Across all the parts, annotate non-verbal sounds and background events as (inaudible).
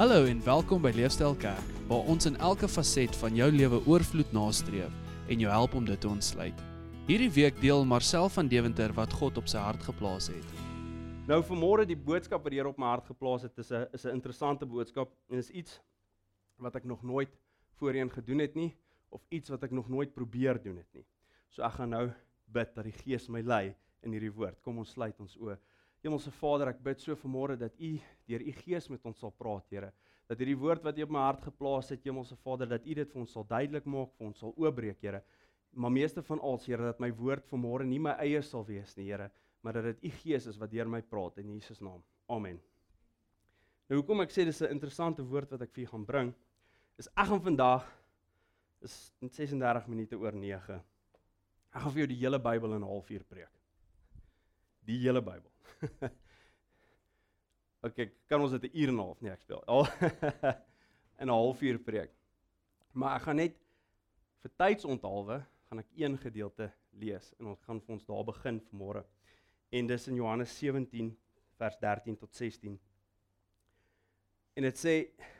Hallo en welkom by Leefstyl Kerk, waar ons in elke faset van jou lewe oorvloed nastreef en jou help om dit te ontsluit. Hierdie week deel Marcel van Deventer wat God op sy hart geplaas het. Nou vanmôre die boodskap wat die Here op my hart geplaas het, is 'n is 'n interessante boodskap en is iets wat ek nog nooit voorheen gedoen het nie of iets wat ek nog nooit probeer doen het nie. So ek gaan nou bid dat die Gees my lei in hierdie woord. Kom ons sluit ons oë. Hemelse Vader, ek bid so vanmôre dat U deur U Gees met ons sal praat, Here. Dat hierdie woord wat U op my hart geplaas het, Hemelse Vader, dat U dit vir ons sal duidelik maak, vir ons sal oopbreek, Here. Maar meeste van al, Here, dat my woord vanmôre nie my eie sal wees nie, Here, maar dat dit U Gees is wat deur my praat in Jesus naam. Amen. Nou hoekom ek sê dis 'n interessante woord wat ek vir u gaan bring, is ek gaan vandag is net 36 minute oor 9. Ek gaan vir jou die hele Bybel in 'n halfuur preek. Die hele Bybel. (laughs) OK, kan ons dit 'n uur en 'n half nie ek speel. Al (laughs) in 'n halfuur preek. Maar ek gaan net vir tydsonthalwe gaan ek een gedeelte lees en ons gaan vir ons daar begin vanmôre. En dis in Johannes 17 vers 13 tot 16. En dit sê,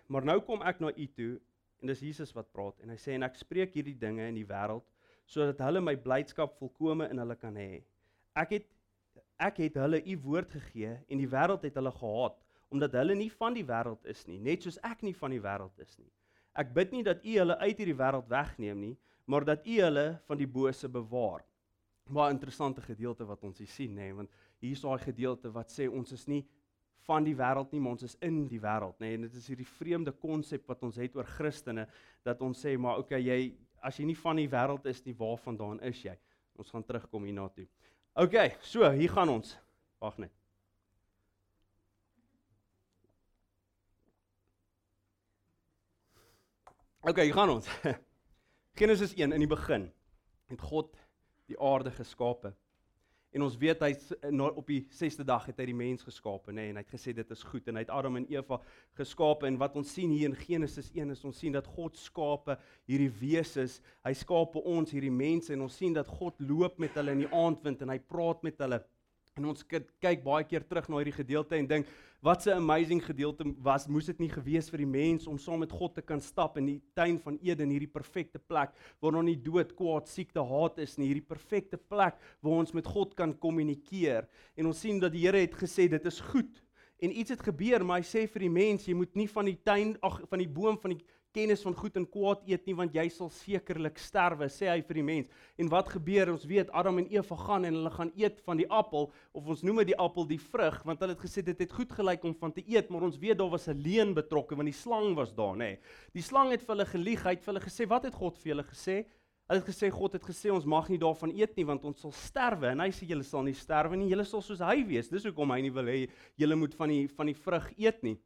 maar nou kom ek na u toe en dis Jesus wat praat en hy sê en ek spreek hierdie dinge in die wêreld sodat hulle my blydskap volkome in hulle kan hê. Ek het ek het hulle u woord gegee en die wêreld het hulle gehaat omdat hulle nie van die wêreld is nie, net soos ek nie van die wêreld is nie. Ek bid nie dat u hulle uit hierdie wêreld wegneem nie, maar dat u hulle van die bose bewaar. Baie interessante gedeelte wat ons hier sien, nê, want hier is daai gedeelte wat sê ons is nie van die wêreld nie, maar ons is in die wêreld, nê. En dit is hierdie vreemde konsep wat ons het oor Christene dat ons sê maar okay, jy as jy nie van die wêreld is nie, waarvandaan is jy? Ons gaan terugkom hierna toe. Okay, so hier gaan ons. Wag net. Okay, hier gaan ons. (laughs) Genesis 1 in die begin het God die aarde geskape. En ons weet hy op die 6de dag het hy die mens geskape, nê, en hy het gesê dit is goed en hy het Adam en Eva geskape en wat ons sien hier in Genesis 1 is ons sien dat God skape hierdie wesens, hy skape ons hierdie mense en ons sien dat God loop met hulle in die aandwind en hy praat met hulle. En ons kyk baie keer terug na hierdie gedeelte en dink wat 'n amazing gedeelte was moes dit nie gewees vir die mens om saam met God te kan stap in die tuin van Eden hierdie perfekte plek waar daar nie dood, kwaad, siekte, haat is nie hierdie perfekte plek waar ons met God kan kommunikeer. En ons sien dat die Here het gesê dit is goed. En iets het gebeur maar hy sê vir die mens jy moet nie van die tuin ag van die boom van die kennis van goed en kwaad eet nie want jy sal sekerlik sterwe sê hy vir die mens. En wat gebeur? Ons weet Adam en Eva gaan en hulle gaan eet van die appel of ons noem dit die appel die vrug want hulle het gesê dit het goed gelyk om van te eet, maar ons weet daar was 'n leuen betrokke want die slang was daar, nê. Nee. Die slang het vir hulle gelieg, hy het vir hulle gesê wat het God vir julle gesê? Hulle het gesê God het gesê ons mag nie daarvan eet nie want ons sal sterwe en hy sê julle sal nie sterwe nie, julle sal soos hy wees. Dis hoekom hy nie wil hê julle moet van die van die vrug eet nie.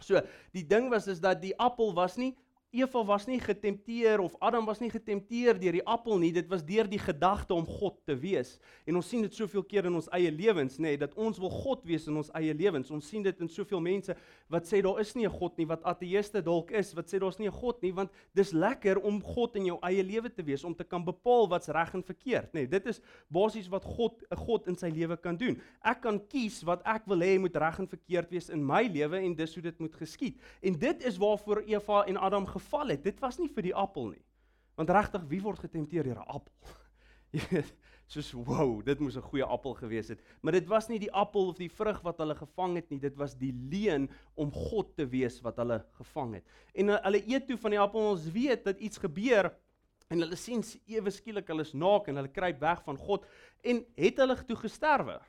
So, die ding was is dat die appel was nie Eva was nie getempteer of Adam was nie getempteer deur die appel nie, dit was deur die gedagte om God te wees. En ons sien dit soveel keer in ons eie lewens, nê, nee, dat ons wil God wees in ons eie lewens. Ons sien dit in soveel mense wat sê daar is nie 'n God nie, wat ateëste dalk is, wat sê daar's nie 'n God nie, want dis lekker om God in jou eie lewe te wees, om te kan bepaal wat's reg en verkeerd, nê. Nee, dit is basies wat God 'n God in sy lewe kan doen. Ek kan kies wat ek wil hê moet reg en verkeerd wees in my lewe en dis hoe dit moet geskied. En dit is waarvoor Eva en Adam geval het, dit was nie vir die appel nie. Want regtig, wie word getempteer deur 'n appel? (laughs) Jy weet, soos wow, dit moes 'n goeie appel gewees het. Maar dit was nie die appel of die vrug wat hulle gevang het nie, dit was die leuen om God te wees wat hulle gevang het. En hulle eet toe van die appel, ons weet dat iets gebeur en hulle sien ewe skielik hulle is naak en hulle kruip weg van God en het hulle toe gesterwe.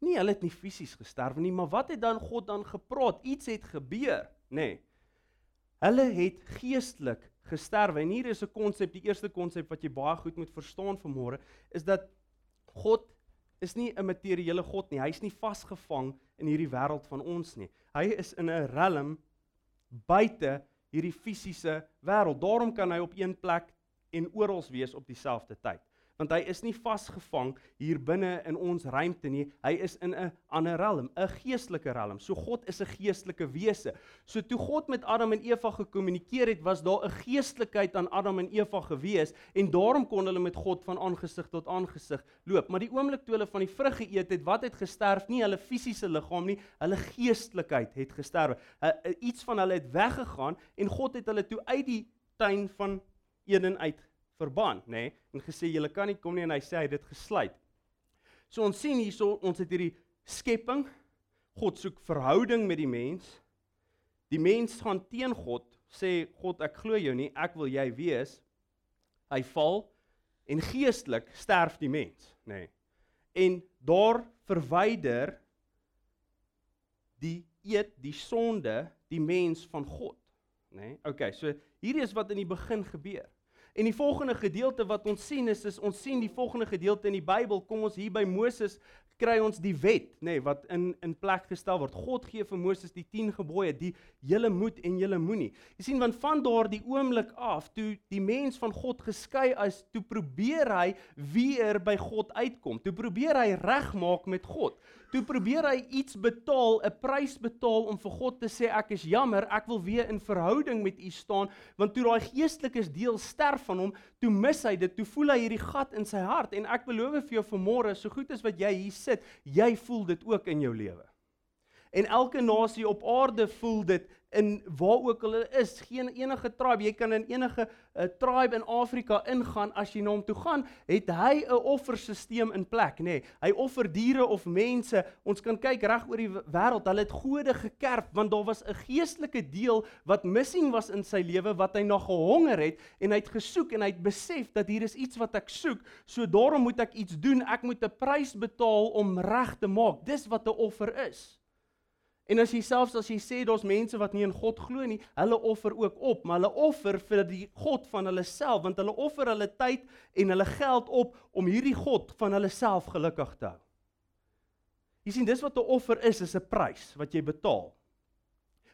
Nee, hulle het nie fisies gesterwe nie, maar wat het dan God dan gepraat? Iets het gebeur, nê? Nee. Hulle het geestelik gesterwe. En hier is 'n konsep, die eerste konsep wat jy baie goed moet verstaan vanmôre, is dat God is nie 'n materiële God nie. Hy's nie vasgevang in hierdie wêreld van ons nie. Hy is in 'n realm buite hierdie fisiese wêreld. Daarom kan hy op een plek en oral wees op dieselfde tyd. Want hy is nie vasgevang hier binne in ons ruimte nie. Hy is in 'n ander realm, 'n geestelike realm. So God is 'n geestelike wese. So toe God met Adam en Eva gekommunikeer het, was daar 'n geestelikheid aan Adam en Eva gewees en daarom kon hulle met God van aangesig tot aangesig loop. Maar die oomblik toe hulle van die vrug geëet het, wat het gesterf? Nie hulle fisiese liggaam nie, hulle geestelikheid het gesterf. Iets van hulle het weggegaan en God het hulle toe uit die tuin van Eden uit verban, nê? Nee, en gesê julle kan nie kom nie en hy sê hy het dit gesluit. So ons sien hierso ons het hierdie skepping. God soek verhouding met die mens. Die mens gaan teen God, sê God ek glo jou nie, ek wil jy wees. Hy val en geestelik sterf die mens, nê? Nee. En daar verwyder die eet die sonde die mens van God, nê? Nee. Okay, so hierdie is wat in die begin gebeur. En die volgende gedeelte wat ons sien is is ons sien die volgende gedeelte in die Bybel kom ons hier by Moses kry ons die wet nê nee, wat in in plek gestel word. God gee vir Moses die 10 gebooie, die julle moet en julle moenie. Jy sien want van daardie oomblik af toe die mens van God geskei is, toe probeer hy weer by God uitkom. Toe probeer hy regmaak met God. Toe probeer hy iets betaal, 'n prys betaal om vir God te sê ek is jammer, ek wil weer in verhouding met U staan, want toe daai geestelikes deel sterf van hom, toe mis hy dit, toe voel hy hierdie gat in sy hart en ek beloof vir jou vanmôre, so goed as wat jy hier sit, jy voel dit ook in jou lewe. En elke nasie op aarde voel dit in waar ook hulle is, geen enige tribe, jy kan in enige uh, tribe in Afrika ingaan as jy na hom toe gaan, het hy 'n offerstelsel in plek, nê. Nee, hy offer diere of mense. Ons kan kyk reg oor die wêreld, hulle het gode gekerf want daar was 'n geestelike deel wat missing was in sy lewe wat hy na gehonger het en hy het gesoek en hy het besef dat hier is iets wat ek soek, so daarom moet ek iets doen. Ek moet 'n prys betaal om reg te maak. Dis wat 'n offer is. En as jy selfs as jy sê daar's mense wat nie in God glo nie, hulle offer ook op, maar hulle offer vir die God van hulle self, want hulle offer hulle tyd en hulle geld op om hierdie God van hulle self gelukkig te hou. Jy sien, dis wat 'n offer is, is 'n prys wat jy betaal.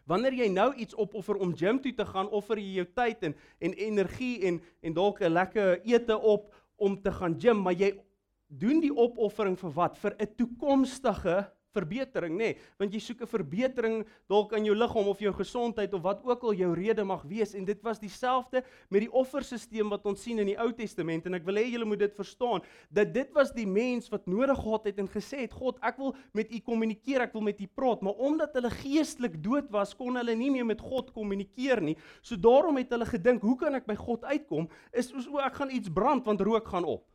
Wanneer jy nou iets opoffer om gym toe te gaan, offer jy jou tyd en en energie en en dalk 'n lekker ete op om te gaan gym, maar jy doen die opoffering vir wat? Vir 'n toekomstige verbetering nê? Nee, want jy soek 'n verbetering dalk aan jou liggaam of jou gesondheid of wat ook al jou rede mag wees. En dit was dieselfde met die offerstelsel wat ons sien in die Ou Testament. En ek wil hê julle moet dit verstaan dat dit was die mens wat nodig gehad het en gesê het God ek wil met u kommunikeer ek wil met u praat. Maar omdat hulle geestelik dood was kon hulle nie meer met God kommunikeer nie. So daarom het hulle gedink hoe kan ek by God uitkom? Is o ek gaan iets brand want rook gaan op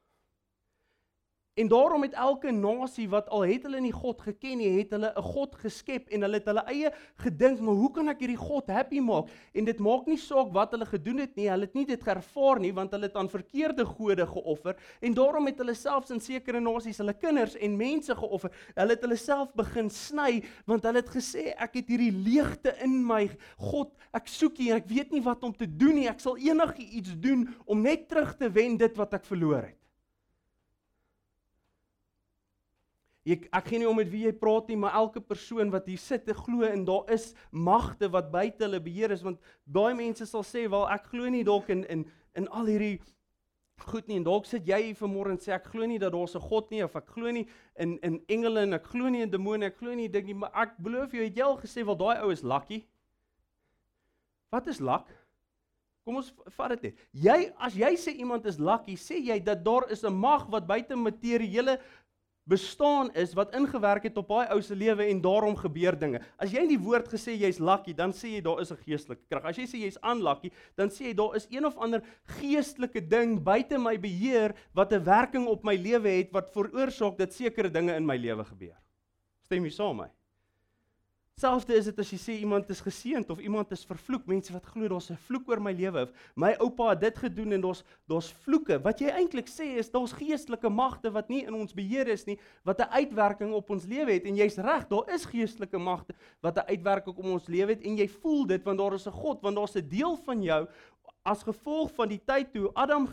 En daarom het elke nasie wat al het hulle nie God geken nie, het hulle 'n God geskep en hulle het hulle eie gedink, maar hoe kan ek hierdie God happy maak? En dit maak nie saak wat hulle gedoen het nie, hulle het nie dit ervaar nie want hulle het aan verkeerde gode geoffer en daarom het hulle selfs in sekere nasies hulle kinders en mense geoffer. Hulle het hulle self begin sny want hulle het gesê ek het hierdie leegte in my God, ek soek U en ek weet nie wat om te doen nie. Ek sal enigiets doen om net terug te wen dit wat ek verloor het. Ek ek gee nie om met wie jy praat nie, maar elke persoon wat hier sit, glo en daar is magte wat buite hulle beheer is want baie mense sal sê, "Wel, ek glo nie dalk in in in al hierdie goed nie." En dalk sit jy hier vanmôre en sê, "Ek glo nie dat daar 'n God nie of ek glo nie in in engele en ek glo nie in demone, ek glo nie dink nie, maar ek belowe jou, het jy al gesê, "Wel, daai ou is lucky." Wat is luck? Kom ons vat dit net. Jy as jy sê iemand is lucky, sê jy dat daar is 'n mag wat buite materiële bestaan is wat ingewerk het op daai ou se lewe en daarom gebeur dinge. As jy in die woord gesê jy's lucky, dan sê jy daar is 'n geestelike krag. As jy sê jy's unlucky, dan sê jy daar is een of ander geestelike ding buite my beheer wat 'n werking op my lewe het wat veroorsaak dat sekere dinge in my lewe gebeur. Stem jy saam met my? Selfde is dit as jy sê iemand is geseënd of iemand is vervloek. Mense wat glo daar's 'n vloek oor my lewe. My oupa het dit gedoen en daar's daar's vloeke. Wat jy eintlik sê is daar's geestelike magte wat nie in ons beheer is nie, wat 'n uitwerking op ons lewe het en jy's reg, daar is geestelike magte wat 'n uitwerking op ons lewe het en jy voel dit want daar is 'n God, want daar's 'n deel van jou as gevolg van die tyd toe Adam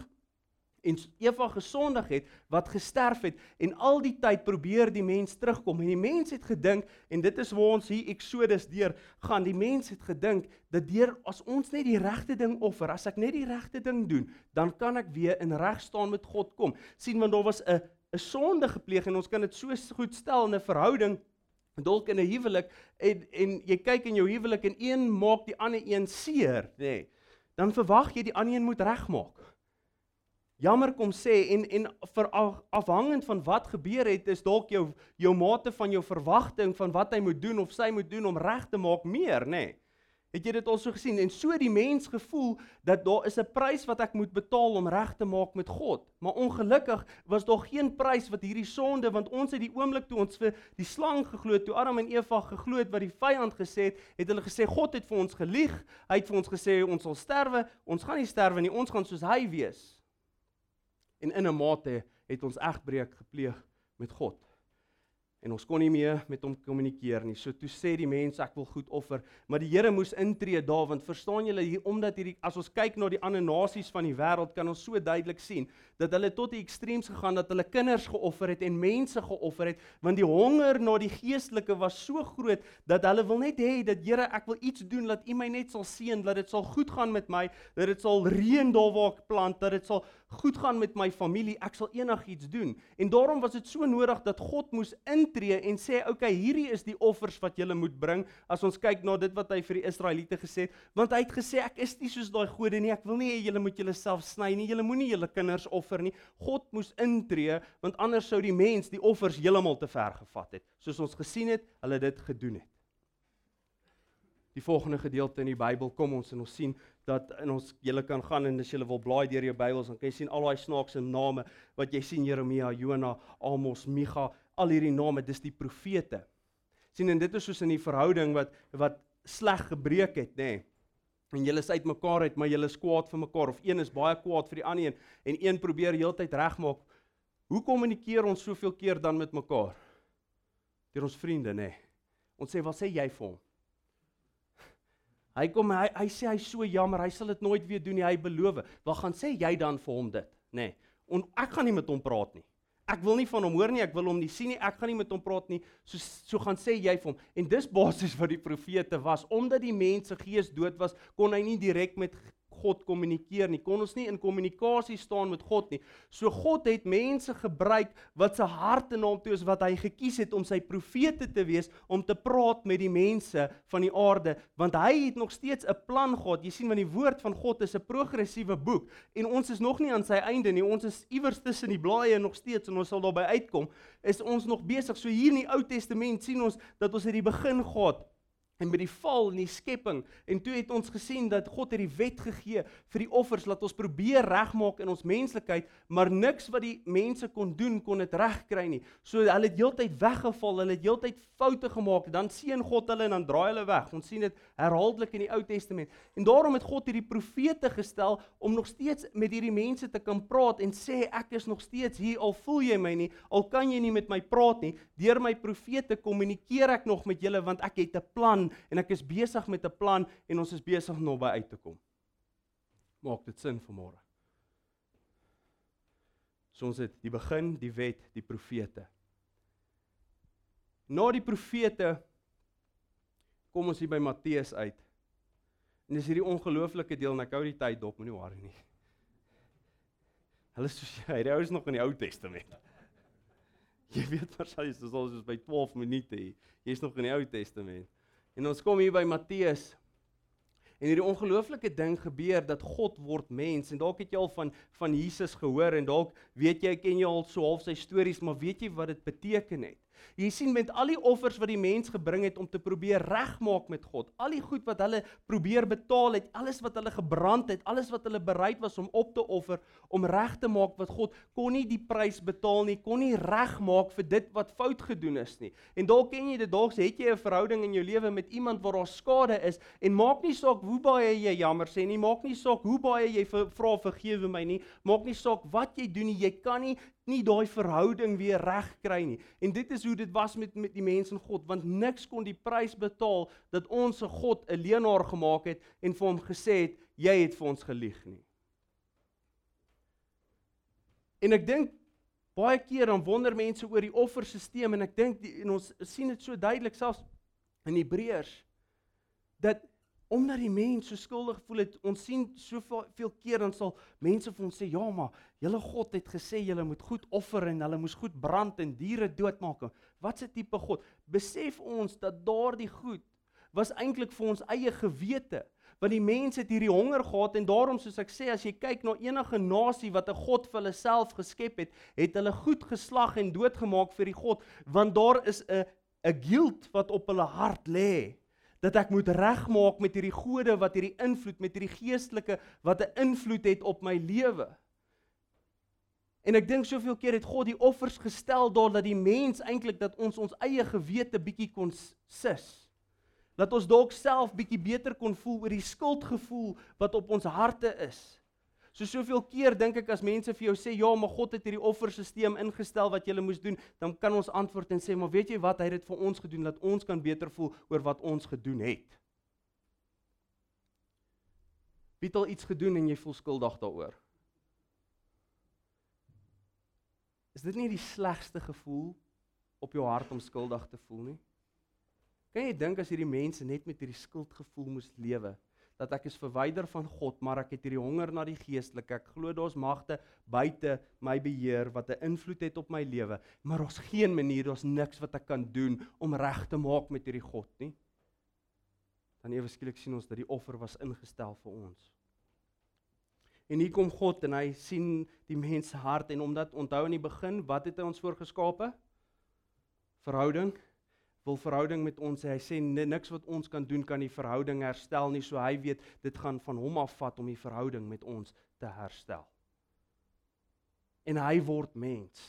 en Eva gesondig het wat gesterf het en al die tyd probeer die mens terugkom. En die mens het gedink en dit is waar ons hier Exodus deur gaan die mens het gedink dat deur as ons net die regte ding offer as ek net die regte ding doen dan kan ek weer in reg staan met God kom. sien want daar was 'n 'n sonde gepleeg en ons kan dit so goed stel in 'n verhouding dalk in 'n huwelik en en jy kyk in jou huwelik en een maak die ander een seer nê. Nee, dan verwag jy die ander een moet regmaak jammer kom sê en en vir afhangend van wat gebeur het is dalk jou jou mate van jou verwagting van wat hy moet doen of sy moet doen om reg te maak meer nê nee. Het jy dit al so gesien en so die mens gevoel dat daar is 'n prys wat ek moet betaal om reg te maak met God. Maar ongelukkig was daar geen prys wat hierdie sonde want ons het die oomblik toe ons vir die slang geglo het, toe Adam en Eva geglo het wat die vyand gesê het, het hulle gesê God het vir ons gelieg. Hy het vir ons gesê ons sal sterwe. Ons gaan nie sterwe nie. Ons gaan soos hy wees. En in 'n mate het ons egbreek gepleeg met God en ons kon nie meer met hom kommunikeer nie. So toe sê die mense ek wil goed offer, maar die Here moes intree daar want verstaan julle hier omdat hierdie as ons kyk na die ander nasies van die wêreld kan ons so duidelik sien dat hulle tot die ekstreems gegaan dat hulle kinders geoffer het en mense geoffer het want die honger na die geestelike was so groot dat hulle wil net hê dat Here ek wil iets doen dat U my net sal seën dat dit sal goed gaan met my, dat dit sal reën daar waar ek plant, dat dit sal goed gaan met my familie, ek sal enigiets doen. En daarom was dit so nodig dat God moes intree en sê, "Oké, okay, hierdie is die offers wat julle moet bring." As ons kyk na dit wat hy vir die Israeliete gesê het, want hy het gesê, "Ek is nie soos daai gode nie. Ek wil nie hê julle moet julleself sny nie. Julle moenie julle kinders offer nie." God moes intree, want anders sou die mens die offers heeltemal te ver gevat het, soos ons gesien het, hulle dit gedoen het. Die volgende gedeelte in die Bybel kom ons en ons sien dat in ons julle kan gaan en as jy wil blaai deur jou Bybels dan kan jy sien al daai snaakse name wat jy sien Jeremia, Jona, Amos, Micha, al hierdie name, dis die profete. sien en dit is soos in die verhouding wat wat sleg gebreek het, nê. Nee. En julle is uitmekaar uit, maar julle is kwaad vir mekaar of een is baie kwaad vir die ander een en een probeer heeltyd regmaak. Hoe kommunikeer ons soveel keer dan met mekaar? Deur ons vriende, nê. Nee. Ons sê, "Wat sê jy vir hom?" Hy kom hy hy sê hy's so jammer, hy sal dit nooit weer doen nie, hy beloof. Wat gaan sê jy dan vir hom dit, nê? Nee, en ek gaan nie met hom praat nie. Ek wil nie van hom hoor nie, ek wil hom nie sien nie, ek gaan nie met hom praat nie. So so gaan sê jy vir hom. En dis basies wat die profete was, omdat die mense gees dood was, kon hy nie direk met God kommunikeer nie. Kon ons nie in kommunikasie staan met God nie. So God het mense gebruik wat se harte na hom toe is wat hy gekies het om sy profete te wees om te praat met die mense van die aarde want hy het nog steeds 'n plan God. Jy sien want die woord van God is 'n progressiewe boek en ons is nog nie aan sy einde nie. Ons is iewers tussen die blaaie nog steeds en ons sal daarby uitkom. Is ons nog besig. So hier in die Ou Testament sien ons dat ons uit die begin God en met die val in die skepping. En toe het ons gesien dat God het die wet gegee vir die offers laat ons probeer regmaak in ons menslikheid maar niks wat die mense kon doen kon dit regkry nie. So hulle het heeltyd weggeval hulle het heeltyd foute gemaak dan seën God hulle en dan draai hulle weg. Ons sien dit herhaaldelik in die Ou Testament. En daarom het God hierdie profete gestel om nog steeds met hierdie mense te kan praat en sê ek is nog steeds hier al voel jy my nie al kan jy nie met my praat nie. Deur my profete kommunikeer ek nog met julle want ek het 'n plan en ek is besig met 'n plan en ons is besig om by uit te kom. Maak dit sin vir môre? So ons het die begin, die wet, die profete. Na die profete kom ons hier by Matteus uit. En dis hierdie ongelooflike deel en ek hou die tyd dop, moenie worry nie. Hulle sê hy is nog in die Ou Testament. Jy weet waarskynlik is ons is by 12 minute hier. Jy's nog in die Ou Testament. En ons kom hier by Matteus. En hierdie ongelooflike ding gebeur dat God word mens en dalk het jy al van van Jesus gehoor en dalk weet jy ken jy al so half sy stories maar weet jy wat dit beteken het? Jy sien met al die offers wat die mens gebring het om te probeer regmaak met God, al die goed wat hulle probeer betaal het, alles wat hulle gebrand het, alles wat hulle bereid was om op te offer om reg te maak wat God kon nie die prys betaal nie, kon nie regmaak vir dit wat fout gedoen is nie. En dalk ken jy dit, dalk het jy 'n verhouding in jou lewe met iemand waar daar skade is en maak nie saak hoe baie jy jammer sê nie, maak nie saak hoe baie jy vra vergewe my nie, maak nie saak wat jy doen nie, jy kan nie nie daai verhouding weer reg kry nie. En dit is hoe dit was met met die mense en God, want niks kon die prys betaal dat ons se God 'n leenaar gemaak het en vir hom gesê het jy het vir ons gelieg nie. En ek dink baie keer dan wonder mense oor die offerstelsel en ek dink en ons sien dit so duidelik selfs in Hebreërs dat omdat die mens so skuldig gevoel het, ons sien soveel keer dan sal mense vir ons sê, "Ja, maar julle God het gesê julle moet goed offer en hulle moes goed brand en diere doodmaak." Wat 'n tipe God? Besef ons dat daardie goed was eintlik vir ons eie gewete want die mense het hierdie honger gehad en daarom soos ek sê as jy kyk na enige nasie wat 'n god vir hulle self geskep het, het hulle goed geslag en doodgemaak vir die god want daar is 'n 'n guilt wat op hulle hart lê dat ek moet regmaak met hierdie gode wat hierdie invloed met hierdie geestelike wat 'n invloed het op my lewe. En ek dink soveel keer het God die offers gestel daar dat die mens eintlik dat ons ons eie gewete bietjie kon sis dat ons dalk self bietjie beter kon voel oor die skuldgevoel wat op ons harte is. So soveel keer dink ek as mense vir jou sê ja, maar God het hierdie offerstelsel ingestel wat jy moes doen, dan kan ons antwoord en sê, maar weet jy wat, hy het dit vir ons gedoen dat ons kan beter voel oor wat ons gedoen het. Wie het al iets gedoen en jy voel skuldig daaroor? Is dit nie die slegste gevoel op jou hart om skuldig te voel nie? Kan jy dink as hierdie mense net met hierdie skuldgevoel moes lewe dat ek is verwyder van God, maar ek het hierdie honger na die geestelike. Ek glo daar's magte buite my beheer wat 'n invloed het op my lewe, maar ons geen manier, ons niks wat ek kan doen om reg te maak met hierdie God nie. Dan ewe skielik sien ons dat die offer was ingestel vir ons. En hier kom God en hy sien die mens se hart en omdat onthou in die begin, wat het hy ons voorgeskape? Verhouding wil verhouding met ons hê. Hy sê niks wat ons kan doen kan die verhouding herstel nie. So hy weet dit gaan van hom af vat om die verhouding met ons te herstel. En hy word mens.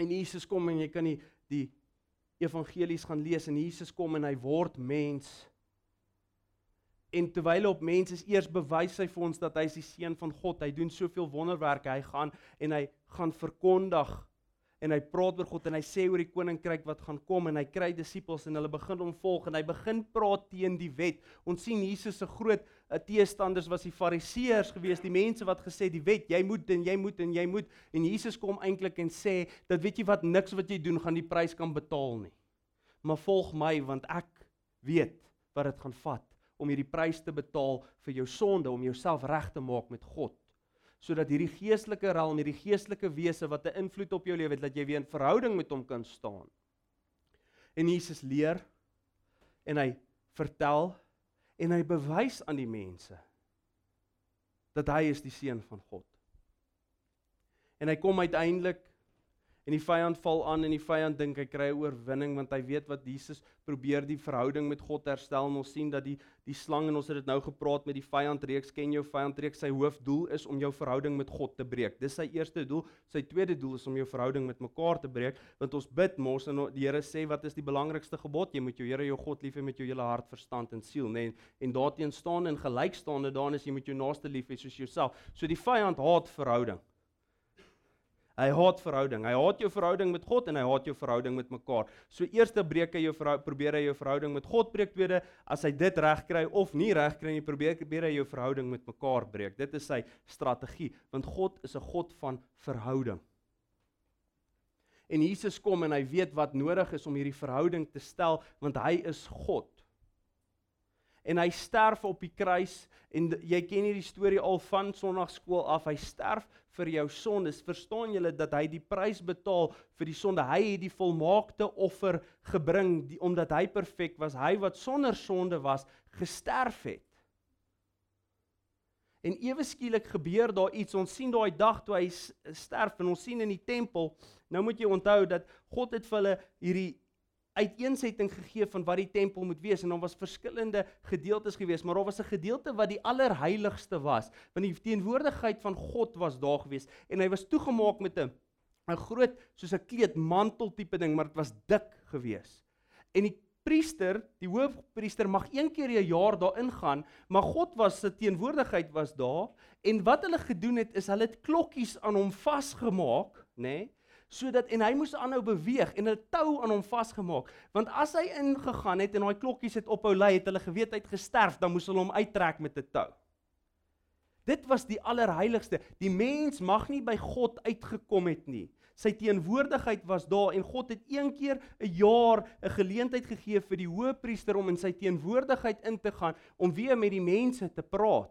En Jesus kom en jy kan die die evangelies gaan lees en Jesus kom en hy word mens. En terwyl op mens is, eers bewys hy vir ons dat hy is die seun van God. Hy doen soveel wonderwerke. Hy gaan en hy gaan verkondig en hy praat oor God en hy sê oor die koninkryk wat gaan kom en hy kry disippels en hulle begin hom volg en hy begin praat teen die wet. Ons sien Jesus se groot uh, teestanders was die fariseërs geweest, die mense wat gesê die wet, jy moet en jy moet en jy moet en Jesus kom eintlik en sê dat weet jy wat niks wat jy doen gaan die prys kan betaal nie. Maar volg my want ek weet wat dit gaan vat om hierdie prys te betaal vir jou sonde om jouself reg te maak met God sodat hierdie geestelike realm, hierdie geestelike wese wat 'n invloed op jou lewe het, dat jy weer in verhouding met hom kan staan. En Jesus leer en hy vertel en hy bewys aan die mense dat hy is die seun van God. En hy kom uiteindelik En die vyand val aan en die vyand dink hy kry oorwinning want hy weet wat Jesus probeer die verhouding met God herstel. Ons sien dat die die slang en ons het dit nou gepraat met die vyand reeks ken jou vyand reeks sy hoofdoel is om jou verhouding met God te breek. Dis sy eerste doel. Sy tweede doel is om jou verhouding met mekaar te breek want ons bid mos en die Here sê wat is die belangrikste gebod? Jy moet jou Here jou God lief hê met jou hele hart, verstand en siel, nê? Nee, en daarteen staan en gelykstaande daarin is jy moet jou naaste lief hê soos jouself. So die vyand haat verhouding. Hy haat verhouding. Hy haat jou verhouding met God en hy haat jou verhouding met mekaar. So eerste breek hy jou probeer hy jou verhouding met God breek. Tweede, as hy dit reg kry of nie reg kry nie, probeer probeer hy jou verhouding met mekaar breek. Dit is sy strategie, want God is 'n God van verhouding. En Jesus kom en hy weet wat nodig is om hierdie verhouding te stel, want hy is God en hy sterf op die kruis en jy ken hierdie storie al van sonnaarskool af hy sterf vir jou sondes. Verstaan julle dat hy die prys betaal vir die sonde? Hy het die volmaakte offer gebring die, omdat hy perfek was. Hy wat sonder sonde was gesterf het. En ewe skielik gebeur daar iets. Ons sien daai dag toe hy sterf en ons sien in die tempel nou moet jy onthou dat God het vir hulle hierdie uiteensetting gegee van wat die tempel moet wees en daar was verskillende gedeeltes gewees, maar daar was 'n gedeelte wat die allerheiligste was, want die teenwoordigheid van God was daar gewees en hy was toegemaak met 'n 'n groot soos 'n kleedmantel tipe ding, maar dit was dik gewees. En die priester, die hoofpriester mag een keer 'n jaar daarin gaan, maar God was se teenwoordigheid was daar en wat hulle gedoen het is hulle het klokkies aan hom vasgemaak, nê? Nee, sodat en hy moes aanhou beweeg en 'n tou aan hom vasgemaak want as hy ingegaan het en daai klokkies het ophou lui het hulle geweet hy het gesterf dan moes hulle hom uittrek met 'n tou Dit was die allerheiligste. Die mens mag nie by God uitgekom het nie. Sy teenwoordigheid was daar en God het een keer 'n jaar 'n geleentheid gegee vir die hoëpriester om in sy teenwoordigheid in te gaan om weer met die mense te praat.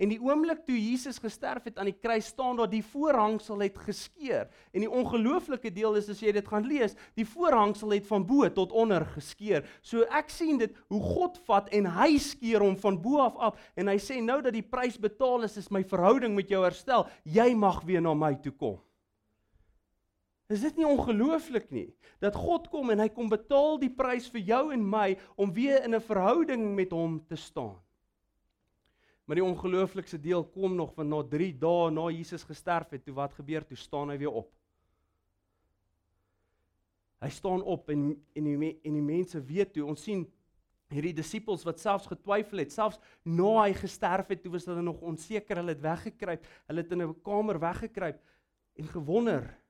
En die oomblik toe Jesus gesterf het aan die kruis staan daar die voorhangsel het geskeur. En die ongelooflike deel is as jy dit gaan lees, die voorhangsel het van bo tot onder geskeur. So ek sien dit hoe God vat en hy skeur hom van bo af af en hy sê nou dat die prys betaal is, is my verhouding met jou herstel. Jy mag weer na my toe kom. Is dit nie ongelooflik nie dat God kom en hy kom betaal die prys vir jou en my om weer in 'n verhouding met hom te staan? Maar die ongelooflikste deel kom nog van na 3 dae na Jesus gesterf het, toe wat gebeur? Toe staan hy weer op. Hy staan op en en die en die mense weet toe ons sien hierdie disippels wat selfs getwyfel het, selfs na hy gesterf het, toe was hulle nog onseker, hulle het weggekruip, hulle het in 'n kamer weggekruip en gewonder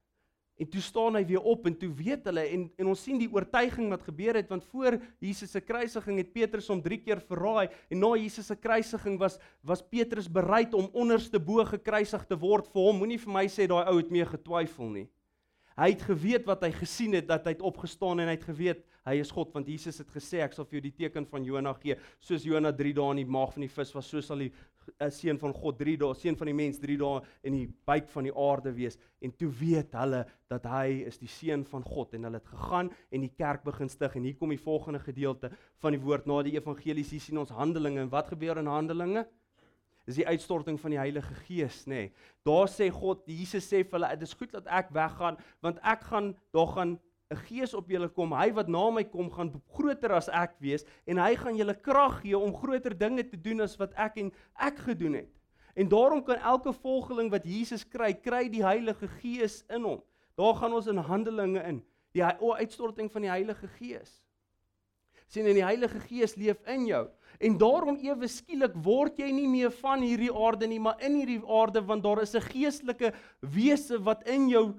En toe staan hy weer op en toe weet hulle en en ons sien die oortuiging wat gebeur het want voor Jesus se kruisiging het Petrus hom 3 keer verraai en na Jesus se kruisiging was was Petrus bereid om onderste bo gekruisig te word vir hom. Moenie vir my sê daai ou het mee getwyfel nie. Hy het geweet wat hy gesien het dat hy het opgestaan en hy het geweet hy is God want Jesus het gesê ek sal vir jou die teken van Jona gee. Soos Jona 3 dae in die maag van die vis was so sal die 'n seun van God 3 dae seun van die mens 3 dae in die buik van die aarde wees. En toe weet hulle dat hy is die seun van God en hulle het gegaan en die kerk begin stig. En hier kom die volgende gedeelte van die woord na die evangelies hier sien ons handelinge. En wat gebeur in handelinge? Is die uitstorting van die Heilige Gees, nê. Nee. Daar sê God, Jesus sê vir hulle, dit is goed dat ek weggaan, want ek gaan daar gaan 'n gees op julle kom. Hy wat na my kom, gaan groter as ek wees en hy gaan julle krag gee om groter dinge te doen as wat ek en ek gedoen het. En daarom kan elke volgeling wat Jesus kry, kry die Heilige Gees in hom. Daar gaan ons in Handelinge in, die uitstorting van die Heilige Gees. sien en die Heilige Gees leef in jou. En daarom ewe skielik word jy nie meer van hierdie aarde nie, maar in hierdie aarde want daar is 'n geestelike wese wat in jou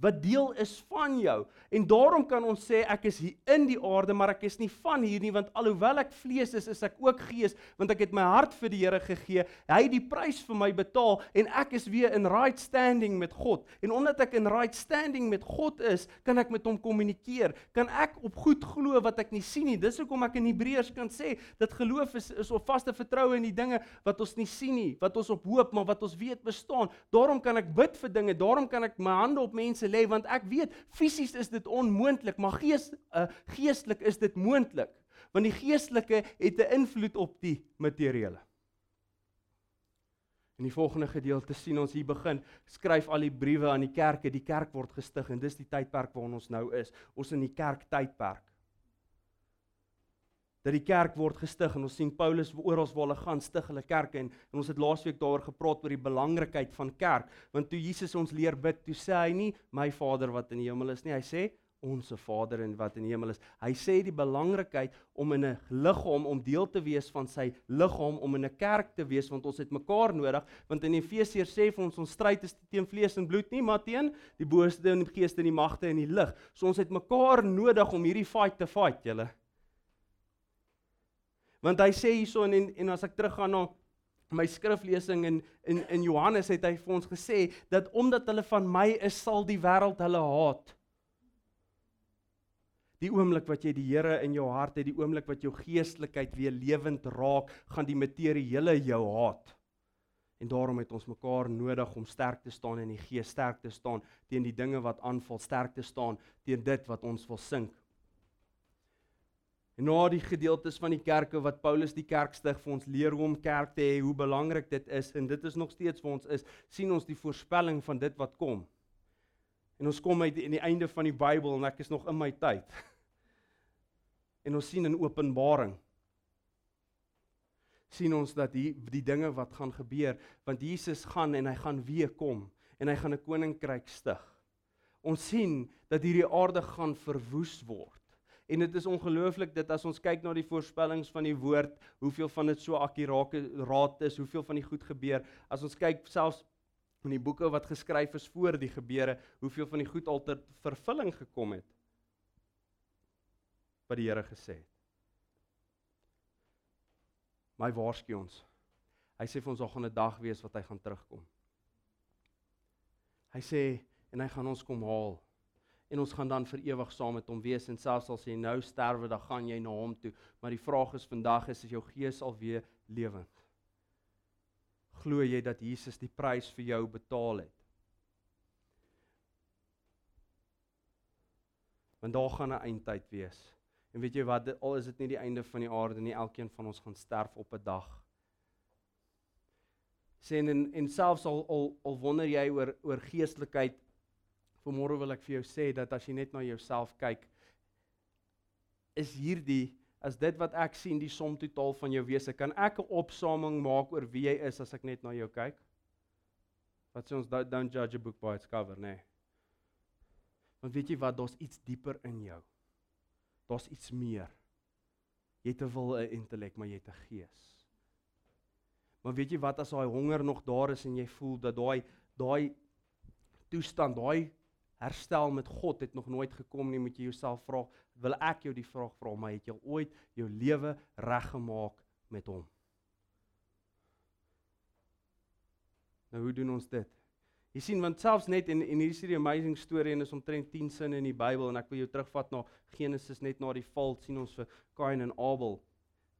wat deel is van jou. En daarom kan ons sê ek is hier in die aarde, maar ek is nie van hier nie want alhoewel ek vlees is, is ek ook gees want ek het my hart vir die Here gegee. Hy het die prys vir my betaal en ek is weer in right standing met God. En omdat ek in right standing met God is, kan ek met hom kommunikeer. Kan ek op goed glo wat ek nie sien nie. Dis hoekom ek in Hebreërs kan sê dat geloof is is op vaste vertroue in die dinge wat ons nie sien nie, wat ons op hoop, maar wat ons weet bestaan. Daarom kan ek bid vir dinge, daarom kan ek my hande op mense lê want ek weet fisies is dit onmoontlik, maar gees uh, geestelik is dit moontlik. Want die geestelike het 'n invloed op die materiële. In die volgende gedeelte sien ons hier begin skryf al die briewe aan die kerke, die kerk word gestig en dis die tydperk waarin ons nou is. Ons in die kerk tydperk dat die kerk word gestig en ons sien Paulus oral waar hulle gaan stig hulle kerke en, en ons het laasweek daaroor gepraat oor die belangrikheid van kerk. Want toe Jesus ons leer bid toe sê hy nie my Vader wat in die hemel is nie hy sê onsse Vader en wat in die hemel is. Hy sê die belangrikheid om in 'n liggaam om deel te wees van sy liggaam om in 'n kerk te wees want ons het mekaar nodig. Want in Efesiërs sê vir ons ons stryd is teen vlees en bloed nie maar teen die booste en die geeste en die magte en die lig. So ons het mekaar nodig om hierdie fight te fight julle Want hy sê hierson en en as ek teruggaan na my skriflesing in in in Johannes het hy vir ons gesê dat omdat hulle van my is sal die wêreld hulle haat. Die oomblik wat jy die Here in jou hart het, die oomblik wat jou geestelikheid weer lewend raak, gaan die materiële jou haat. En daarom het ons mekaar nodig om sterk te staan in die gees, sterk te staan teen die dinge wat aanval, sterk te staan teen dit wat ons wil sink. En na die gedeeltes van die kerke wat Paulus die kerk stig vir ons leer hoe om kerk te hê, hoe belangrik dit is en dit is nog steeds vir ons is, sien ons die voorspelling van dit wat kom. En ons kom uit in die einde van die Bybel en ek is nog in my tyd. (laughs) En ons sien in Openbaring sien ons dat die die dinge wat gaan gebeur want Jesus gaan en hy gaan weer kom en hy gaan 'n koninkryk stig. Ons sien dat hierdie aarde gaan verwoes word. En dit is ongelooflik dat as ons kyk na die voorspellings van die woord, hoeveel van dit so akkuraat is, hoeveel van die goed gebeur. As ons kyk selfs in die boeke wat geskryf is voor die gebeure, hoeveel van die goed al ter vervulling gekom het wat die Here gesê het. My waarsku ons. Hy sê vir ons daar gaan 'n dag wees wat hy gaan terugkom. Hy sê en hy gaan ons kom haal en ons gaan dan vir ewig saam met hom wees en selfs as jy nou sterwe dan gaan jy na hom toe. Maar die vraag is vandag is as jou gees alweer lewend? Glo jy dat Jesus die prys vir jou betaal het? Want daar gaan 'n eindtyd wees. En weet jy wat al is dit nie die einde van die aarde nie elkeen van ons gaan sterf op 'n dag. Sê en en selfs al al al wonder jy oor oor geestelikheid Vanmôre wil ek vir jou sê dat as jy net na jouself kyk, is hierdie as dit wat ek sien die som totaal van jou wese. Kan ek 'n opsomming maak oor wie jy is as ek net na jou kyk? Wat sê ons don't judge a book by its cover, nê? Nee. Want weet jy wat, daar's iets dieper in jou. Daar's iets meer. Jy het 'n wil, 'n intellek, maar jy het 'n gees. Maar weet jy wat as daai honger nog daar is en jy voel dat daai daai toestand, daai herstel met God het nog nooit gekom nie, moet jy jouself vra, wil ek jou die vraag vra, maar het jy ooit jou lewe reggemaak met hom? Nou hoe doen ons dit? Jy sien want selfs net en en hier is die amazing storie en is omtrent 10 sinne in die Bybel en ek wil jou terugvat na Genesis net na die val sien ons vir Kain en Abel.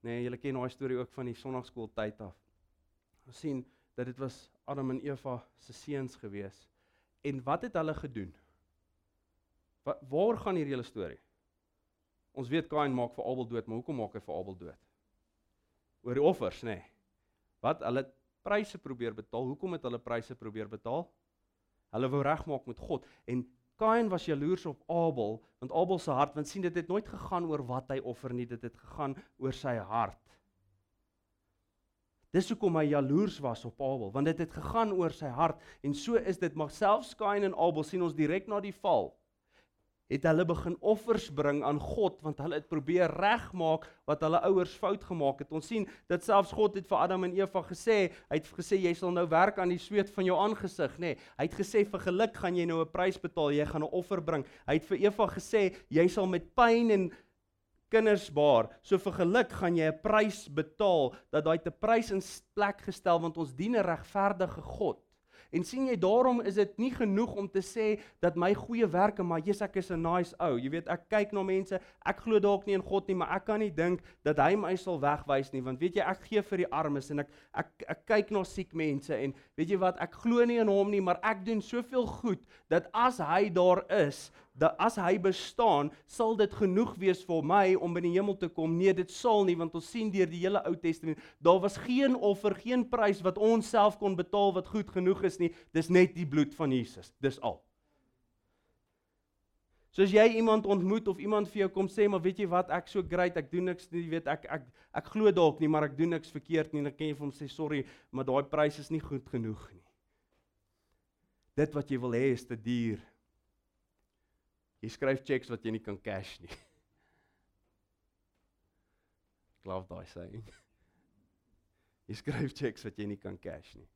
Nee, julle ken daai storie ook van die sonnaarskooltyd af. Ons sien dat dit was Adam en Eva se seuns gewees. En wat het hulle gedoen? Wat waar gaan hierdie hele storie? Ons weet Kain maak vir Abel dood, maar hoekom maak hy vir Abel dood? Oor die offers, nê? Nee. Wat hulle pryse probeer betaal. Hoekom het hulle pryse probeer betaal? Hulle wou regmaak met God en Kain was jaloers op Abel, want Abel se hart, want sien dit het nooit gegaan oor wat hy offer nie, dit het gegaan oor sy hart. Dis hoekom hy jaloers was op Abel, want dit het gegaan oor sy hart en so is dit maar selfs Kain en Abel sien ons direk na die val het hulle begin offers bring aan God want hulle het probeer regmaak wat hulle ouers fout gemaak het. Ons sien dat selfs God het vir Adam en Eva gesê, hy het gesê jy sal nou werk aan die sweet van jou aangesig, nê. Nee, hy het gesê vir geluk gaan jy nou 'n prys betaal, jy gaan 'n offer bring. Hy het vir Eva gesê jy sal met pyn en kinders baar. So vir geluk gaan jy 'n prys betaal dat daai te prys in plek gestel want ons dien 'n regverdige God. En sien jy daarom is dit nie genoeg om te sê dat my goeie werke maar Jesus ek is 'n nice ou. Jy weet ek kyk na mense, ek glo dalk nie in God nie, maar ek kan nie dink dat hy my sal wegwys nie want weet jy ek gee vir die armes en ek ek ek kyk na siek mense en weet jy wat ek glo nie in hom nie, maar ek doen soveel goed dat as hy daar is, dat as hy bestaan, sal dit genoeg wees vir my om in die hemel te kom. Nee, dit sal nie want ons sien deur die hele Ou Testament, daar was geen offer, geen prys wat ons self kon betaal wat goed genoeg is nie. Dis net die bloed van Jesus. Dis al. So as jy iemand ontmoet of iemand vir jou kom sê, maar weet jy wat, ek so great, ek doen niks nie, weet ek ek ek glo dalk nie, maar ek doen niks verkeerd nie, dan kan jy vir hom sê sorry, maar daai prys is nie goed genoeg nie. Dit wat jy wil hê is te duur. Jy skryf checks wat jy nie kan cash nie. (laughs) Ek glo daai saying. (laughs) Jy skryf checks wat jy nie kan cash nie.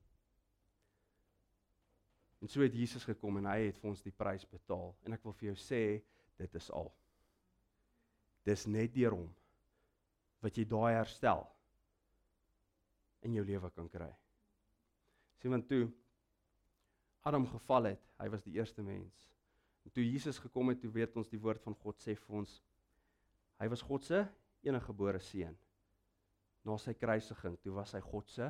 En so het Jesus gekom en hy het vir ons die prys betaal en ek wil vir jou sê dit is al. Dis net deur hom wat jy daai herstel in jou lewe kan kry. Sien want toe Adam geval het, hy was die eerste mens. En toe Jesus gekom het, toe weet ons die woord van God sê vir ons hy was God se eniggebore seun. Na sy kruisiging, toe was hy God se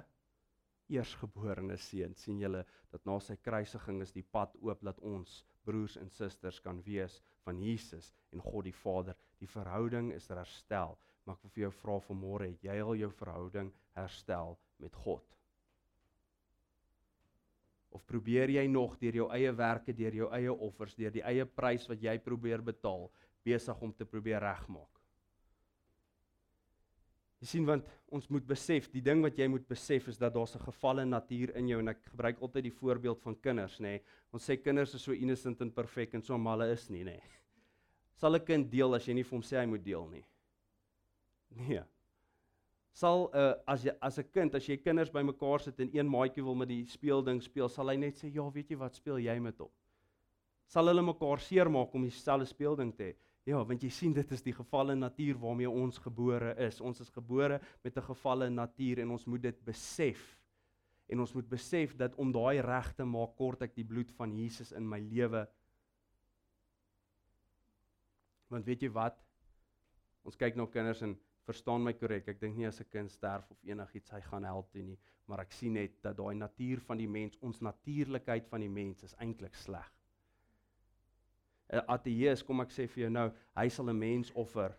eersgeborene seun. sien julle dat na sy kruisiging is die pad oop dat ons broers en susters kan wees van Jesus en God die Vader. Die verhouding is herstel. Maar ek wil vir jou vra vanmôre, het jy al jou verhouding herstel met God? Of probeer jy nog deur jou eie werke, deur jou eie offers, deur die eie prys wat jy probeer betaal, besig om te probeer regmaak? Jy sien want ons moet besef, die ding wat jy moet besef is dat daar 'n gefalle natuur in jou en ek gebruik altyd die voorbeeld van kinders, nê. Nee. Ons sê kinders is so innocent en perfek en so mal is nie, nê. Nee. Sal 'n kind deel as jy nie vir hom sê hy moet deel nie? Nee sal uh, as jy as 'n kind as jy kinders bymekaar sit en een maatjie wil met die speelding speel, sal hy net sê ja, weet jy wat, speel jy met hom. Sal hulle mekaar seermaak om dieselfde speelding te hê? Ja, want jy sien dit is die gevalle natuur waarmee ons gebore is. Ons is gebore met 'n gevalle natuur en ons moet dit besef En ons moet besef dat om daai reg te maak, kort ek die bloed van Jesus in my lewe. Want weet jy wat? Ons kyk na kinders en verstaan my korrek. Ek dink nie as 'n kind sterf of enigiets hy gaan help toe nie, maar ek sien net dat daai natuur van die mens, ons natuurlikheid van die mens is eintlik sleg. 'n Ateïs, kom ek sê vir jou nou, hy sal 'n mens offer.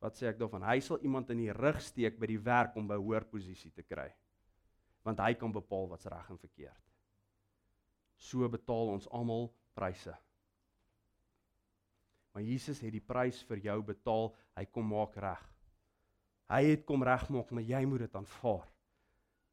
Wat sê ek daarvan? Hy sal iemand in die rug steek by die werk om by 'n hoër posisie te kry. Want hy kan bepaal wat's reg en verkeerd. So betaal ons almal pryse. Maar Jesus het die prys vir jou betaal. Hy kom maak reg. Hy het kom regmaak, maar jy moet dit aanvaar.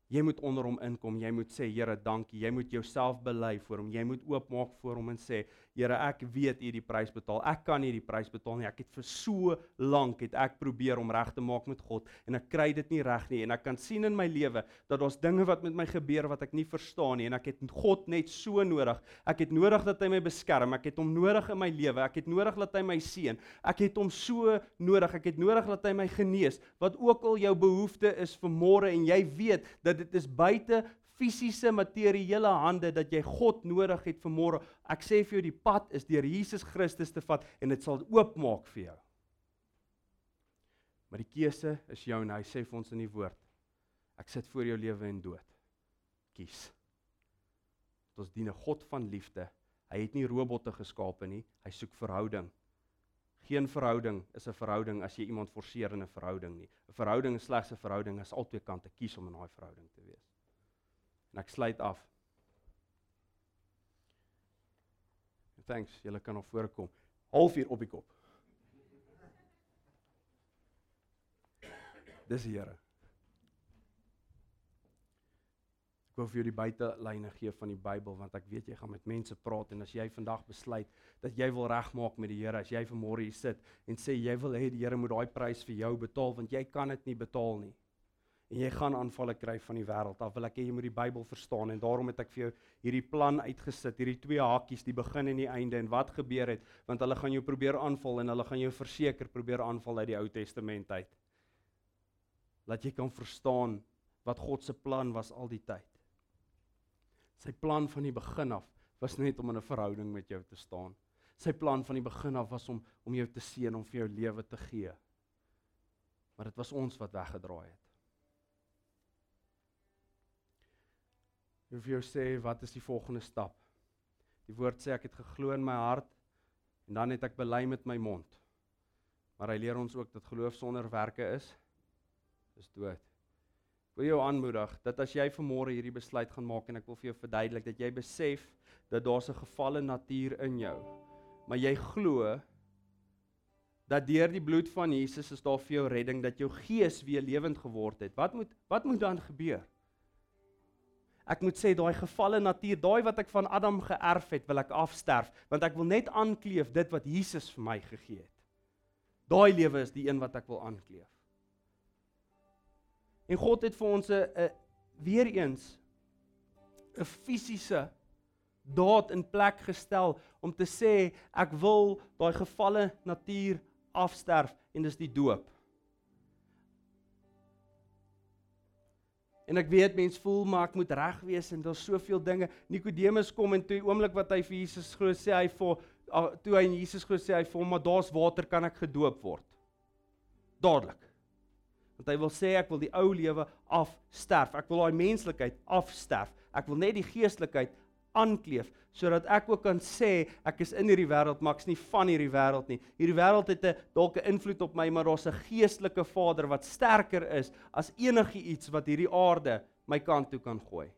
Jy moet onder hom inkom. Jy moet sê Here, dankie. Jy moet jouself bely voor hom. Jy moet oopmaak voor hom en sê Here, ek weet U die prys betaal. Ek kan nie die prys betaal nie. Ek het vir so lank het ek probeer om reg te maak met God en ek kry dit nie reg nie en ek kan sien in my lewe dat daar's dinge wat met my gebeur wat ek nie verstaan nie en ek het God net so nodig. Ek het nodig dat hy my beskerm. Ek het hom nodig in my lewe. Ek het nodig dat hy my seën. Ek het hom so nodig. Ek het nodig dat hy my genees. Wat ook al jou behoefte is vir môre en jy weet dat dit is buite fisiese materiële hande dat jy God nodig het vir môre. Ek sê vir jou die pad is deur Jesus Christus te vat en dit sal oopmaak vir jou. Maar die keuse is jou en hy sê vir ons in die woord. Ek sit voor jou lewe en dood. Kies. Dat ons dien 'n God van liefde. Hy het nie robotte geskape nie. Hy soek verhouding. Geen verhouding is 'n verhouding as jy iemand forceer in 'n verhouding nie. 'n Verhouding is slegs 'n verhouding as albei kante kies om in daai verhouding te wees. En ek sluit af. Thanks, julle kan nog voorkom. Halfuur op die kop. Dis die Here. Ek wil vir jou die buitelyne gee van die Bybel want ek weet jy gaan met mense praat en as jy vandag besluit dat jy wil regmaak met die Here, as jy vanmôre hier sit en sê jy wil hê die Here moet daai prys vir jou betaal want jy kan dit nie betaal nie en jy gaan aanvalle kry van die wêreld af. Wil ek hê jy moet die Bybel verstaan en daarom het ek vir jou hierdie plan uitgesit, hierdie twee hakies, die begin en die einde en wat gebeur het, want hulle gaan jou probeer aanval en hulle gaan jou verseker probeer aanval uit die Ou Testament uit. Laat jy kan verstaan wat God se plan was al die tyd. Sy plan van die begin af was net om in 'n verhouding met jou te staan. Sy plan van die begin af was om om jou te seën, om vir jou lewe te gee. Maar dit was ons wat weggedraai het. Ek wil jou sê wat is die volgende stap? Die woord sê ek het geglo in my hart en dan het ek bely met my mond. Maar hy leer ons ook dat geloof sonder werke is is dood. Ek wil jou aanmoedig dat as jy vanmôre hierdie besluit gaan maak en ek wil vir jou verduidelik dat jy besef dat daar 'n gefalle natuur in jou, maar jy glo dat deur die bloed van Jesus is daar vir jou redding dat jou gees weer lewend geword het. Wat moet wat moet dan gebeur? Ek moet sê daai gefalle natuur, daai wat ek van Adam geërf het, wil ek afsterf, want ek wil net aankleef dit wat Jesus vir my gegee het. Daai lewe is die een wat ek wil aankleef. En God het vir ons 'n weer eens 'n fisiese daad in plek gestel om te sê ek wil daai gefalle natuur afsterf en dis die doop. En ek weet mense voel maar ek moet reg wees en daar's soveel dinge. Nikodemus kom en toe oomblik wat hy vir Jesus glo sê hy vir toe hy in Jesus glo sê hy vir hom maar daar's water kan ek gedoop word. Dadelik. Want hy wil sê ek wil die ou lewe afsterf. Ek wil daai menslikheid afsterf. Ek wil net die geestelikheid aankleef sodat ek ook kan sê ek is in hierdie wêreld maar ek's nie van hierdie wêreld nie. Hierdie wêreld het 'n dalk 'n invloed op my, maar daar's 'n geestelike Vader wat sterker is as enigiets wat hierdie aarde my kant toe kan gooi.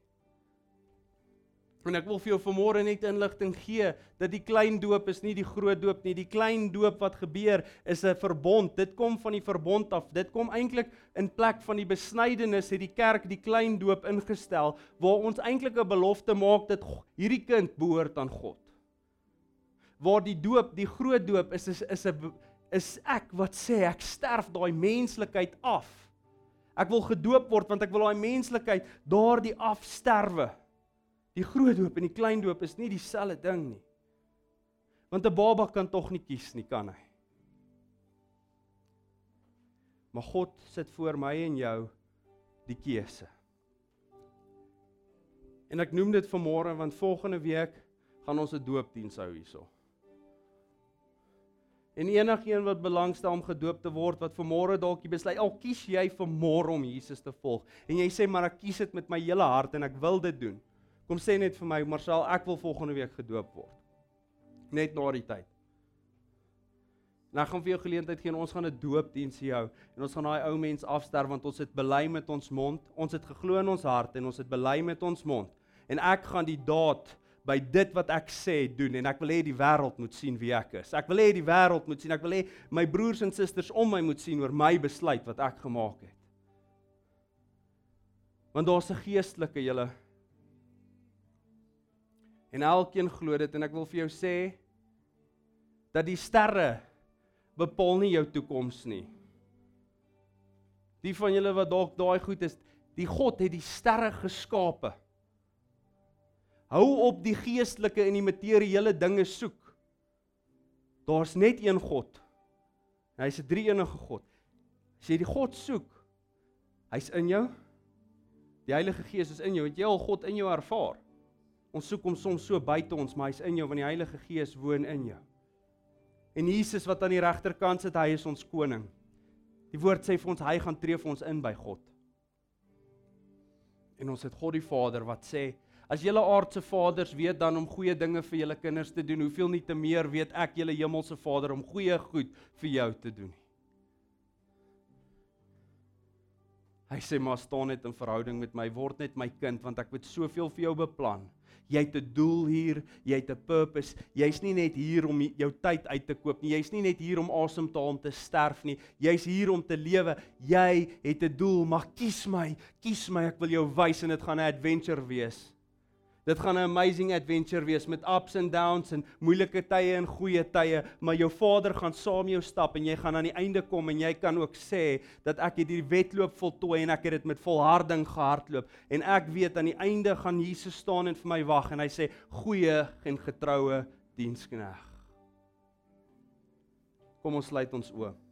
En ek wil vir jou vanmôre net inligting gee dat die klein doop is nie die groot doop nie. Die klein doop wat gebeur is 'n verbond. Dit kom van die verbond af. Dit kom eintlik in plek van die besnydenis het die kerk die klein doop ingestel waar ons eintlik 'n belofte maak dat hierdie kind behoort aan God. Waar die doop, die groot doop is is is 'n is ek wat sê ek sterf daai menslikheid af. Ek wil gedoop word want ek wil daai menslikheid daardie afsterwe. Die groot doop en die klein doop is nie dieselfde ding nie. Want 'n baba kan tog nie kies nie, kan hy? Maar God sit voor my en jou die keuse. En ek noem dit vanmôre want volgende week gaan ons 'n doopdiens hou hierso. En enigiemand wat belangstel om gedoop te word wat vanmôre dalk besluit, al kies jy vanmôre om Jesus te volg en jy sê maar ek kies dit met my hele hart en ek wil dit doen. Kom sê net vir my, Marcel, ek wil volgende week gedoop word. Net na die tyd. Nou gaan vir jou geleentheid gee en ons gaan 'n doopdiens hou en ons gaan daai ou mens afster want ons het bely met ons mond, ons het geglo in ons hart en ons het bely met ons mond. En ek gaan die daad by dit wat ek sê doen en ek wil hê die wêreld moet sien wie ek is. Ek wil hê die wêreld moet sien. Ek wil hê my broers en susters om my moet sien oor my besluit wat ek gemaak het. Want daar's 'n geestelike julle En elkeen glo dit en ek wil vir jou sê dat die sterre bepaal nie jou toekoms nie. Die van julle wat dalk daai goed is, die God het die sterre geskape. Hou op die geestelike en die materiële dinge soek. Daar's net een God. Hy's 'n drie-enige God. As jy die God soek, hy's in jou. Die Heilige Gees is in jou. Het jy al God in jou ervaar? Ons soek hom soms so buite ons, maar hy's in jou want die Heilige Gees woon in jou. En Jesus wat aan die regterkant sit, hy is ons koning. Die woord sê vir ons hy gaan tree vir ons in by God. En ons het God die Vader wat sê As julle aardse vaders weet dan om goeie dinge vir julle kinders te doen, hoeveel nie te meer weet ek julle hemelse Vader om goeie goed vir jou te doen. Hy sê maar staan net in verhouding met my, word net my kind want ek het soveel vir jou beplan. Jy het 'n doel hier, jy het 'n purpose. Jy's nie net hier om jou tyd uit te koop nie. Jy's nie net hier om asem te haal om te sterf nie. Jy's hier om te lewe. Jy het 'n doel, maar kies my, kies my. Ek wil jou wys en dit gaan 'n adventure wees. Dit gaan 'n amazing adventure wees met ups and downs en moeilike tye en goeie tye, maar jou Vader gaan saam jou stap en jy gaan aan die einde kom en jy kan ook sê dat ek hierdie wedloop voltooi en ek het dit met volharding gehardloop en ek weet aan die einde gaan Jesus staan en vir my wag en hy sê goeie en getroue dienskneg. Kom ons sluit ons oë.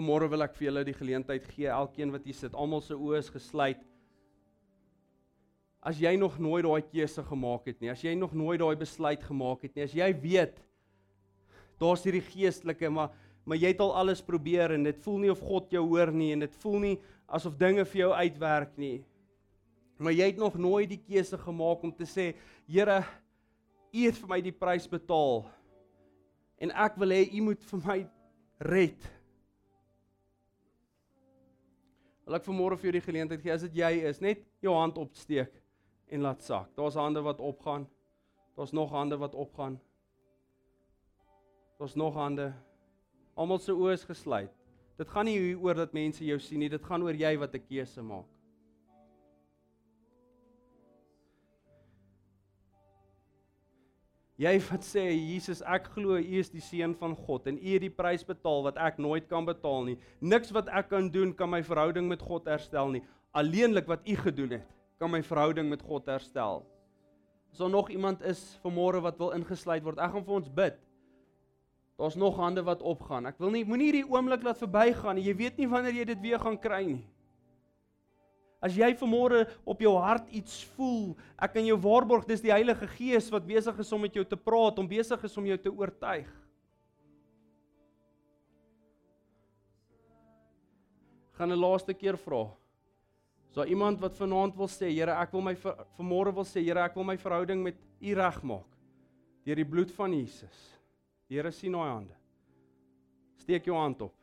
Vanmôre wil ek vir julle die geleentheid gee, elkeen wat hier sit, almal se oë is gesluit. As jy nog nooit daai keuse gemaak het nie, as jy nog nooit daai besluit gemaak het nie, as jy weet daar's hierdie geestelike, maar maar jy het al alles probeer en dit voel nie of God jou hoor nie en dit voel nie asof dinge vir jou uitwerk nie. Maar jy het nog nooit die keuse gemaak om te sê, Here, U het vir my die prys betaal. En ek wil hê U moet vir my red. Wil ek vanmôre vir jou die geleentheid gee as dit jy is, net jou hand opsteek en laat sak. Daar's hande wat opgaan. Daar's nog hande wat opgaan. Daar's nog hande. Almal se oë is gesluit. Dit gaan nie oor dat mense jou sien nie, dit gaan oor jy wat 'n keuse maak. Jy wat sê Jesus, ek glo U is die seun van God en U het die prys betaal wat ek nooit kan betaal nie. Niks wat ek kan doen kan my verhouding met God herstel nie. Alleenlik wat U gedoen het, kan my verhouding met God herstel. As daar nog iemand is vanmôre wat wil ingesluit word, ek gaan vir ons bid. Daar's nog hande wat opgaan. Ek wil nie moenie hierdie oomblik laat verbygaan nie. Jy weet nie wanneer jy dit weer gaan kry nie. As jy vanmôre op jou hart iets voel, ek kan jou waarborg dis die Heilige Gees wat besig is om met jou te praat, om besig is om jou te oortuig. Gaan 'n laaste keer vra. So iemand wat vanaand wil sê, Here, ek wil my vanmôre wil sê, Here, ek wil my verhouding met U regmaak deur die bloed van Jesus. Die Here sien daai hande. Steek jou hand op.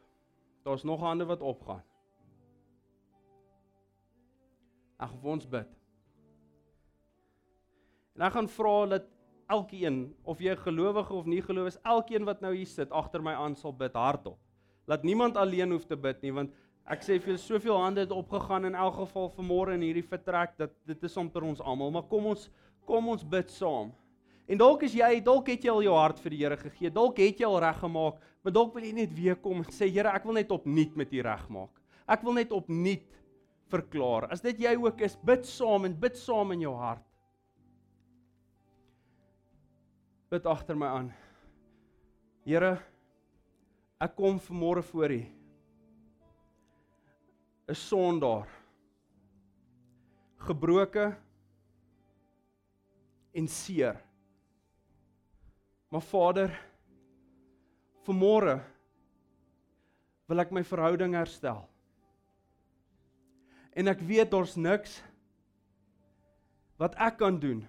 Daar's nog hande wat opgaan. Ek gaan vir ons bid. En ek gaan vra dat elkeen, of jy gelowige of nie gelowig is, elkeen wat nou hier sit agter my aan sal bid hardop. Laat niemand alleen hoef te bid nie want ek sê vir soveel hande het opgegaan in elk geval vanmôre in hierdie vertrek dat dit is vir ons almal, maar kom ons kom ons bid saam. En dalk is jy, dalk het jy al jou hart vir die Here gegee. Dalk het jy al reggemaak, maar dalk wil jy net weer kom en sê Here, ek wil net opnuut met U regmaak. Ek wil net opnuut verklaar. As dit jy ook is, bid saam en bid saam in jou hart. Bid agter my aan. Here, ek kom vanmôre voor U. 'n sondaar. Gebroke en seer. Maar Vader, vanmôre wil ek my verhouding herstel. En ek weet daar's niks wat ek kan doen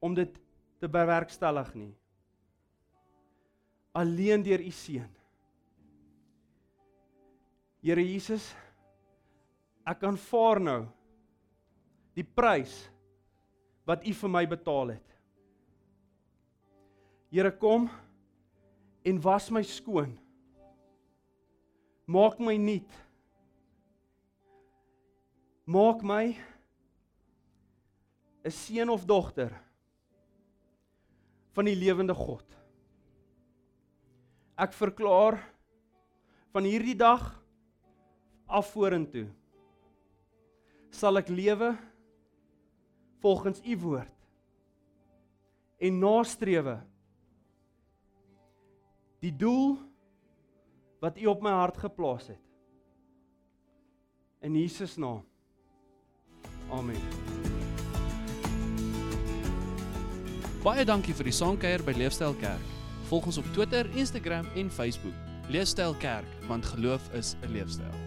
om dit te bewerkstellig nie. Alleen deur u seun. Here Jesus, ek aanvaar nou die prys wat u vir my betaal het. Here kom en was my skoon. Maak my nuut. Maak my 'n seun of dogter van die lewende God. Ek verklaar van hierdie dag af vorentoe sal ek lewe volgens u woord en nastrewe die doel wat u op my hart geplaas het in Jesus naam amen Baie dankie vir die saamkuier by Leefstyl Kerk. Volg ons op Twitter, Instagram en Facebook. Leefstyl Kerk, want geloof is 'n leefstyl.